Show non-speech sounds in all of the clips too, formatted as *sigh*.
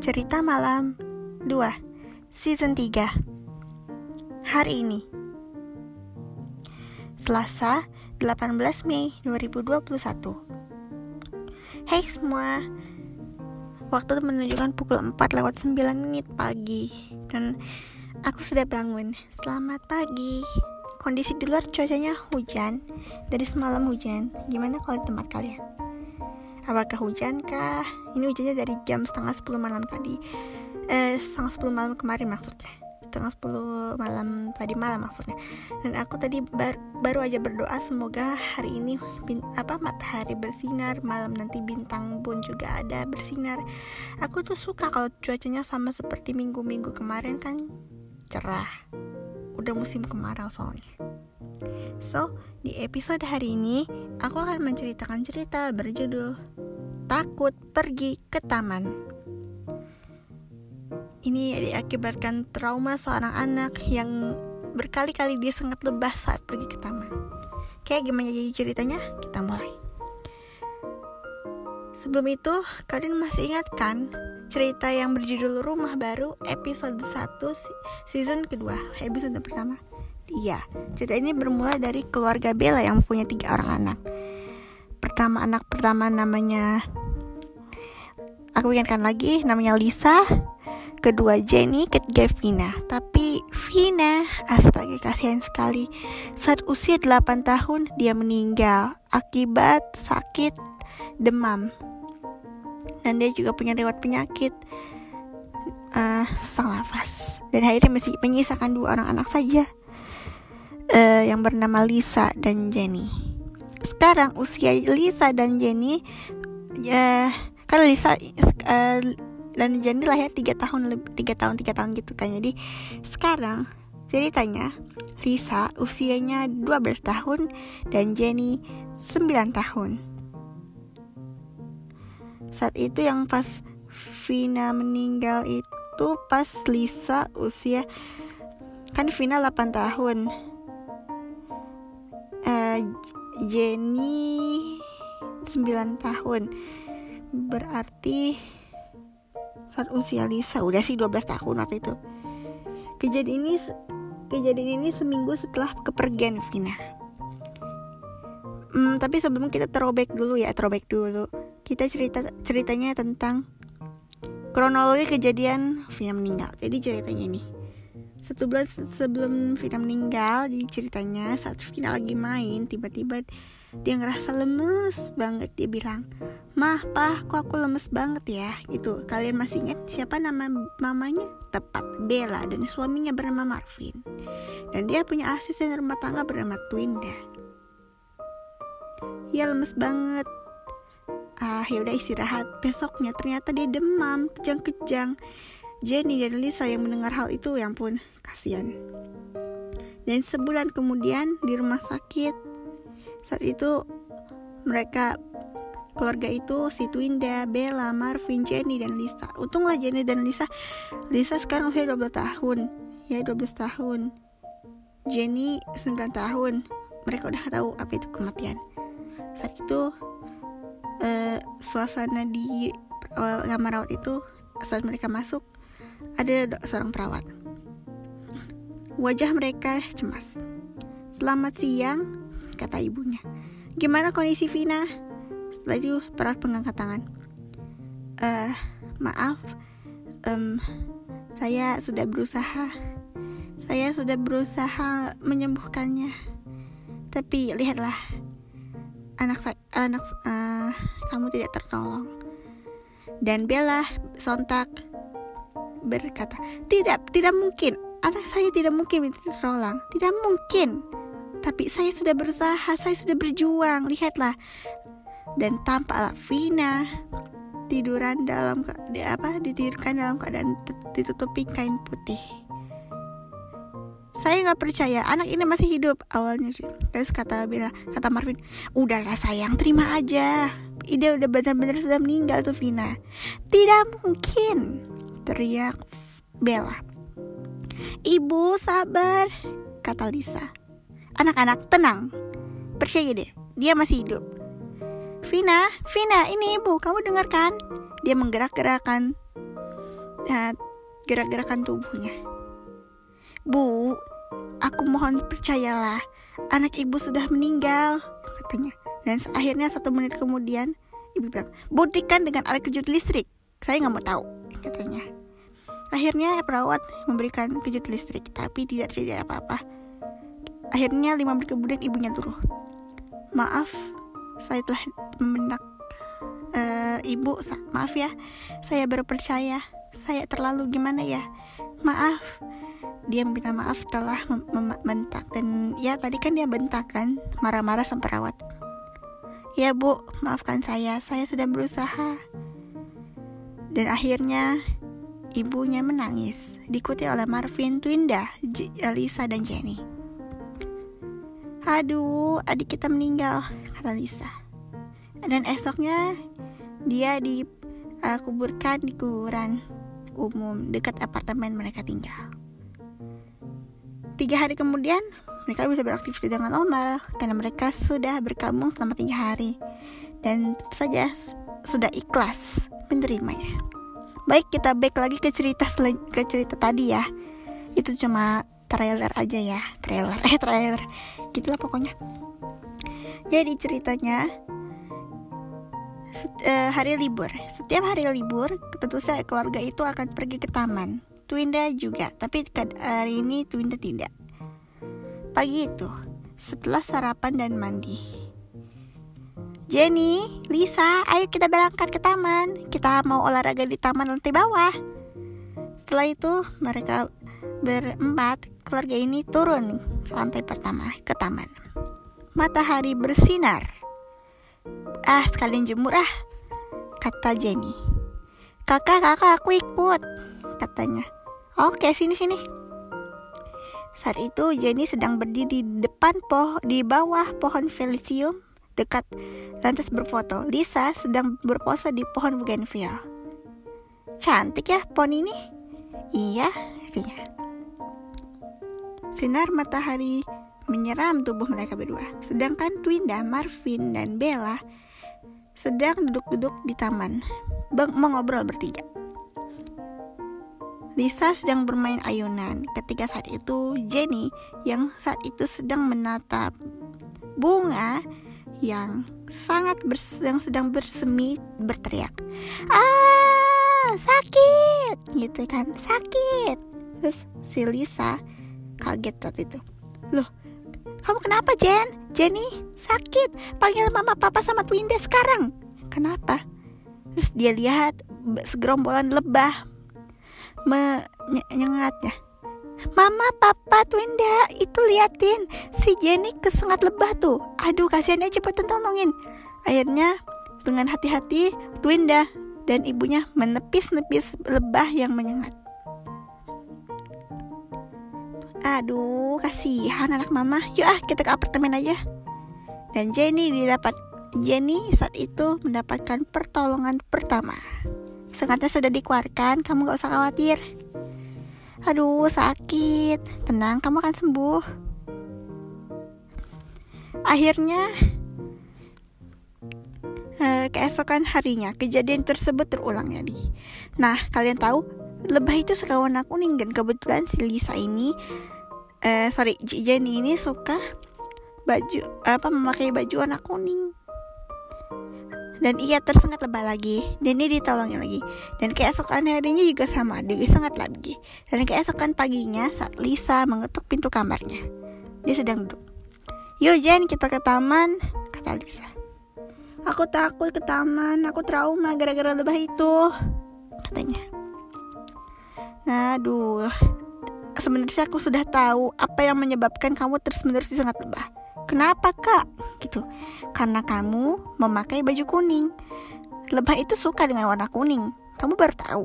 Cerita Malam 2 Season 3 Hari ini. Selasa 18 Mei 2021 Hai semua. Waktu menunjukkan pukul 4 lewat 9 menit pagi. Dan aku sudah bangun. Selamat pagi. Kondisi di luar cuacanya hujan. Dari semalam hujan. Gimana kalau di tempat kalian? Apakah hujan kah? Ini hujannya dari jam setengah 10 malam tadi. Eh setengah 10 malam kemarin maksudnya. Setengah 10 malam tadi malam maksudnya. Dan aku tadi bar, baru aja berdoa Semoga hari ini bin, apa matahari bersinar Malam nanti bintang pun juga ada bersinar. Aku tuh suka kalau cuacanya sama seperti minggu-minggu kemarin kan. Cerah. Udah musim kemarau soalnya. So, di episode hari ini, aku akan menceritakan cerita berjudul Takut Pergi ke Taman. Ini diakibatkan trauma seorang anak yang berkali-kali dia sangat lebah saat pergi ke taman. Kayak gimana jadi ceritanya? Kita mulai. Sebelum itu, kalian masih ingat kan cerita yang berjudul Rumah Baru episode 1 season kedua, episode pertama? Iya, cerita ini bermula dari keluarga Bella yang punya tiga orang anak. Pertama anak pertama namanya, aku ingatkan lagi, namanya Lisa. Kedua Jenny, ketiga Vina. Tapi Vina, astaga kasihan sekali. Saat usia 8 tahun dia meninggal akibat sakit demam. Dan dia juga punya riwayat penyakit uh, sesak nafas. Dan akhirnya masih menyisakan dua orang anak saja uh, yang bernama Lisa dan Jenny. Sekarang usia Lisa dan Jenny, uh, kan Lisa uh, dan Jenny lahir tiga tahun lebih tiga tahun tiga tahun gitu kan. Jadi sekarang ceritanya Lisa usianya 12 tahun dan Jenny 9 tahun. Saat itu yang pas Vina meninggal itu pas Lisa usia kan Vina 8 tahun uh, Jenny 9 tahun berarti saat usia Lisa udah sih 12 tahun waktu itu. Kejadian ini kejadian ini seminggu setelah kepergian Vina. Hmm, tapi sebelum kita throwback dulu ya throwback dulu. Kita cerita ceritanya tentang kronologi kejadian Vina meninggal. Jadi ceritanya satu bulan sebelum Vina meninggal jadi ceritanya saat Vina lagi main tiba-tiba dia ngerasa lemes banget dia bilang mah pah kok aku lemes banget ya? Gitu. Kalian masih ingat siapa nama mamanya? Tepat Bella dan suaminya bernama Marvin. Dan dia punya asisten rumah tangga bernama Twinda. Ya lemes banget. Ah ya udah istirahat. Besoknya ternyata dia demam kejang-kejang. Jenny dan Lisa yang mendengar hal itu yang pun kasihan. Dan sebulan kemudian di rumah sakit saat itu mereka keluarga itu si Twinda, Bella, Marvin, Jenny dan Lisa. Untunglah Jenny dan Lisa Lisa sekarang usia 12 tahun. Ya 12 tahun. Jenny 9 tahun. Mereka udah tahu apa itu kematian. Saat itu uh, suasana di kamar rawat itu saat mereka masuk ada seorang perawat. Wajah mereka cemas. Selamat siang, kata ibunya. Gimana kondisi Vina? Setelah itu perawat pengangkat tangan. Uh, maaf, um, saya sudah berusaha. Saya sudah berusaha menyembuhkannya. Tapi lihatlah, anak anak uh, kamu tidak tertolong. Dan Bella sontak berkata, "Tidak, tidak mungkin. Anak saya tidak mungkin minta tolong. Tidak mungkin. Tapi saya sudah berusaha, saya sudah berjuang. Lihatlah." Dan tampaklah Vina tiduran dalam di apa ditidurkan dalam keadaan ditutupi kain putih. Saya nggak percaya anak ini masih hidup awalnya. Terus kata Bella, kata Marvin, udahlah sayang terima aja. Ide udah benar-benar sudah meninggal tuh Vina. Tidak mungkin teriak Bella. Ibu sabar, kata Lisa. Anak-anak tenang, percaya deh, dia masih hidup. Vina, Vina, ini ibu, kamu dengar kan? Dia menggerak-gerakan uh, gerak-gerakan tubuhnya. Bu, aku mohon percayalah, anak ibu sudah meninggal, katanya. Dan akhirnya satu menit kemudian, ibu bilang, buktikan dengan alat kejut listrik. Saya nggak mau tahu, katanya. Akhirnya perawat memberikan kejut listrik, tapi tidak terjadi apa-apa. Akhirnya lima menit kemudian ibunya turun. Maaf, saya telah membentak uh, ibu. Maaf ya, saya baru percaya. Saya terlalu gimana ya? Maaf. Dia meminta maaf telah membentak dan ya tadi kan dia bentak kan, marah-marah sama perawat. Ya bu, maafkan saya, saya sudah berusaha. Dan akhirnya ibunya menangis, diikuti oleh Marvin, Twinda, J dan Jenny. Aduh, adik kita meninggal, kata Lisa. Dan esoknya dia dikuburkan uh, di kuburan umum dekat apartemen mereka tinggal. Tiga hari kemudian, mereka bisa beraktivitas dengan normal karena mereka sudah berkabung selama tiga hari dan tentu saja sudah ikhlas menerimanya. Baik, kita back lagi ke cerita ke cerita tadi ya. Itu cuma trailer aja ya, trailer. *laughs* Eh, trailer. Gitulah pokoknya. Jadi ceritanya uh, hari libur. Setiap hari libur, tentu saja keluarga itu akan pergi ke taman. Twinda juga, tapi hari ini Twinda tidak. Pagi itu, setelah sarapan dan mandi, Jenny, Lisa, ayo kita berangkat ke taman. Kita mau olahraga di taman lantai bawah. Setelah itu, mereka berempat, keluarga ini turun ke lantai pertama ke taman. Matahari bersinar. Ah, sekalian jemur ah, kata Jenny. Kakak, kakak, aku ikut, katanya. Oke, sini, sini. Saat itu Jenny sedang berdiri di depan poh di bawah pohon Felicium dekat lantas berfoto. Lisa sedang berpose di pohon bougainville. Cantik ya pohon ini? Iya, iya. Sinar matahari menyeram tubuh mereka berdua. Sedangkan Twinda, Marvin, dan Bella sedang duduk-duduk di taman, mengobrol bertiga. Lisa sedang bermain ayunan ketika saat itu Jenny yang saat itu sedang menatap bunga yang sangat bers yang sedang bersemi berteriak ah sakit gitu kan sakit terus si Lisa kaget saat itu. Loh kamu kenapa Jen? Jenny sakit. Panggil mama papa sama Twinda sekarang. Kenapa? Terus dia lihat segerombolan lebah. Menyengatnya Mama, Papa, Twinda, itu liatin. Si Jenny kesengat lebah tuh. Aduh, kasihan aja cepetan tolongin. Akhirnya dengan hati-hati Twinda dan ibunya menepis-nepis lebah yang menyengat. Aduh, kasihan anak mama. Yuk ah, kita ke apartemen aja. Dan Jenny didapat Jenny saat itu mendapatkan pertolongan pertama. Sengatnya sudah dikeluarkan, kamu gak usah khawatir. Aduh, sakit. Tenang, kamu akan sembuh. Akhirnya, uh, keesokan harinya, kejadian tersebut terulang jadi. Nah, kalian tahu, lebah itu suka warna kuning dan kebetulan si Lisa ini, uh, sorry, Jenny ini suka baju apa memakai baju warna kuning. Dan ia tersengat lebah lagi. Dan dia ditolongnya lagi. Dan keesokan harinya juga sama dia disengat lagi. Dan keesokan paginya saat Lisa mengetuk pintu kamarnya dia sedang duduk. Yuk Jen kita ke taman kata Lisa. Aku takut ke taman aku trauma gara-gara lebah itu katanya aduh sebenarnya aku sudah tahu apa yang menyebabkan kamu terus menerus disengat lebah Kenapa kak? Gitu. Karena kamu memakai baju kuning. Lebah itu suka dengan warna kuning. Kamu baru tahu.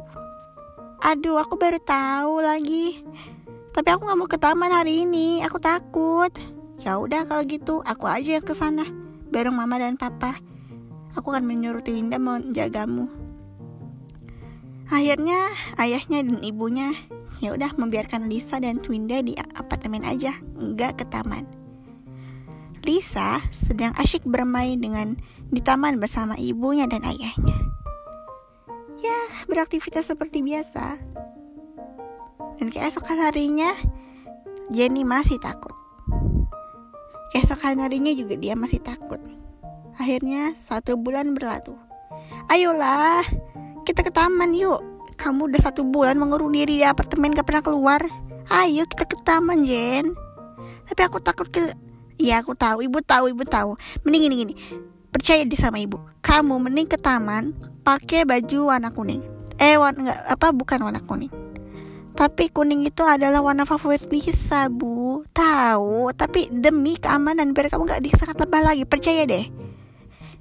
Aduh, aku baru tahu lagi. Tapi aku nggak mau ke taman hari ini. Aku takut. Ya udah kalau gitu, aku aja yang ke sana bareng mama dan papa. Aku akan menyuruh Twinda menjagamu. Akhirnya ayahnya dan ibunya ya udah membiarkan Lisa dan Twinda di apartemen aja, nggak ke taman. Lisa sedang asyik bermain dengan di taman bersama ibunya dan ayahnya. ya beraktivitas seperti biasa. Dan keesokan harinya Jenny masih takut. Keesokan harinya juga dia masih takut. Akhirnya satu bulan berlalu. Ayolah, kita ke taman yuk. Kamu udah satu bulan mengurung diri di apartemen gak pernah keluar. Ayo kita ke taman Jen. Tapi aku takut ke Iya aku tahu, ibu tahu, ibu tahu. Mending gini gini. Percaya di sama ibu. Kamu mending ke taman pakai baju warna kuning. Eh, warna enggak apa bukan warna kuning. Tapi kuning itu adalah warna favorit Lisa, Bu. Tahu, tapi demi keamanan biar kamu gak disangat lebah lagi, percaya deh.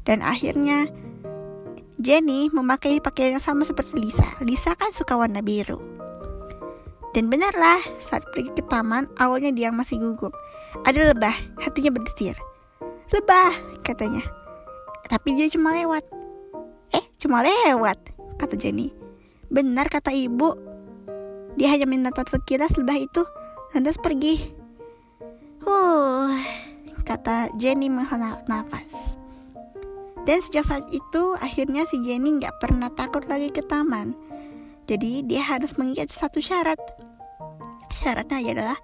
Dan akhirnya Jenny memakai pakaian yang sama seperti Lisa. Lisa kan suka warna biru. Dan benarlah, saat pergi ke taman, awalnya dia masih gugup. Ada lebah, hatinya berdetir. Lebah, katanya. Tapi dia cuma lewat. Eh, cuma lewat, kata Jenny. Benar kata ibu. Dia hanya menatap sekilas lebah itu, lantas pergi. Huh, kata Jenny menghela nafas. Dan sejak saat itu, akhirnya si Jenny nggak pernah takut lagi ke taman. Jadi dia harus mengikat satu syarat. Syaratnya adalah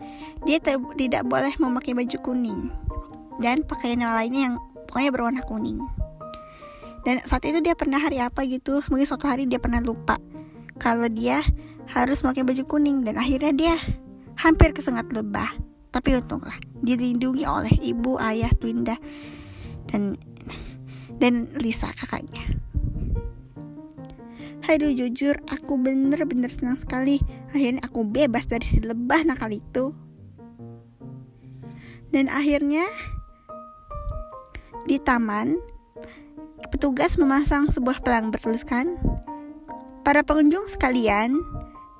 dia tidak boleh memakai baju kuning dan pakaian yang lainnya yang pokoknya berwarna kuning. Dan saat itu dia pernah hari apa gitu, mungkin suatu hari dia pernah lupa kalau dia harus memakai baju kuning dan akhirnya dia hampir kesengat lebah. Tapi untunglah dilindungi oleh ibu, ayah, Twinda dan dan Lisa kakaknya. Aduh jujur aku bener-bener senang sekali. Akhirnya aku bebas dari si lebah nakal itu. Dan akhirnya Di taman Petugas memasang sebuah pelang bertuliskan Para pengunjung sekalian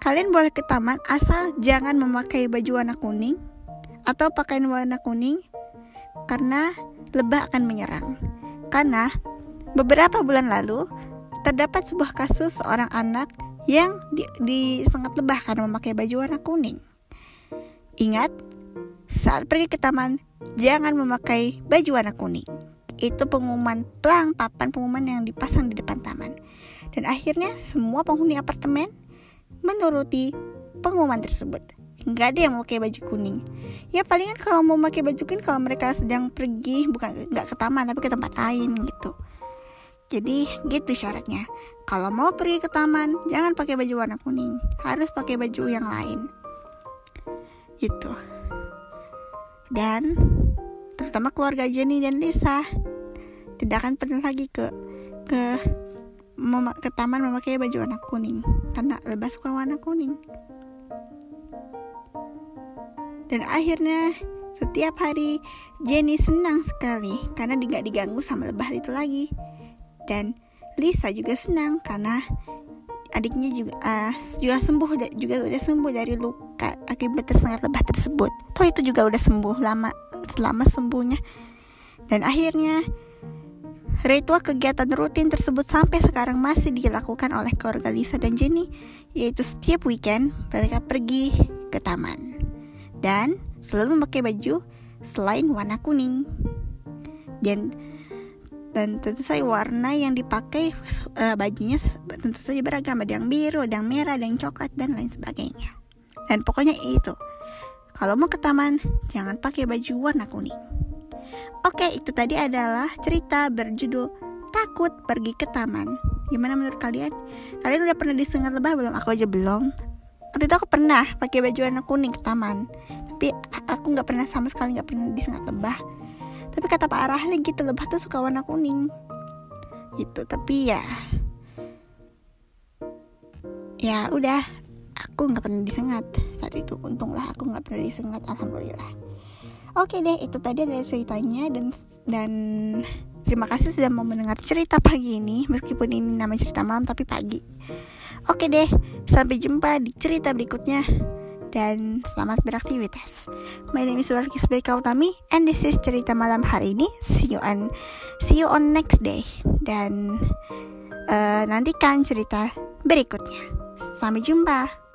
Kalian boleh ke taman asal jangan memakai baju warna kuning Atau pakaian warna kuning Karena lebah akan menyerang Karena beberapa bulan lalu terdapat sebuah kasus seorang anak yang di, disengat lebah karena memakai baju warna kuning. Ingat, saat pergi ke taman, jangan memakai baju warna kuning. Itu pengumuman pelang papan pengumuman yang dipasang di depan taman. Dan akhirnya semua penghuni apartemen menuruti pengumuman tersebut. Nggak ada yang memakai baju kuning. Ya palingan kalau mau pakai baju kuning kalau mereka sedang pergi bukan nggak ke taman tapi ke tempat lain gitu. Jadi gitu syaratnya. Kalau mau pergi ke taman, jangan pakai baju warna kuning. Harus pakai baju yang lain. Gitu. Dan terutama keluarga Jenny dan Lisa tidak akan pernah lagi ke ke ke taman memakai baju warna kuning karena lebih suka warna kuning. Dan akhirnya setiap hari Jenny senang sekali karena tidak diganggu sama lebah itu lagi dan Lisa juga senang karena adiknya juga uh, juga sembuh juga udah sembuh dari luka akibat tersengat lebah tersebut. Toh itu juga udah sembuh lama selama sembuhnya. Dan akhirnya ritual kegiatan rutin tersebut sampai sekarang masih dilakukan oleh keluarga Lisa dan Jenny, yaitu setiap weekend mereka pergi ke taman dan selalu memakai baju selain warna kuning. Dan dan tentu saja warna yang dipakai uh, bajunya tentu saja beragam. Ada yang biru ada yang merah ada yang coklat dan lain sebagainya. Dan pokoknya itu. Kalau mau ke taman jangan pakai baju warna kuning. Oke itu tadi adalah cerita berjudul takut pergi ke taman. Gimana menurut kalian? Kalian udah pernah disengat lebah belum? Aku aja belum waktu itu aku pernah pakai baju warna kuning ke taman. Tapi aku nggak pernah sama sekali nggak pernah disengat lebah. Tapi kata Pak Rahli gitu lebah tuh suka warna kuning. Gitu tapi ya ya udah aku nggak pernah disengat saat itu. Untunglah aku nggak pernah disengat alhamdulillah. Oke deh itu tadi ada ceritanya dan dan terima kasih sudah mau mendengar cerita pagi ini. Meskipun ini nama cerita malam tapi pagi oke deh sampai jumpa di cerita berikutnya dan selamat beraktivitas. My name is Walkis Beka Utami and this is cerita malam hari ini. See you on see you on next day dan uh, nantikan cerita berikutnya. Sampai jumpa.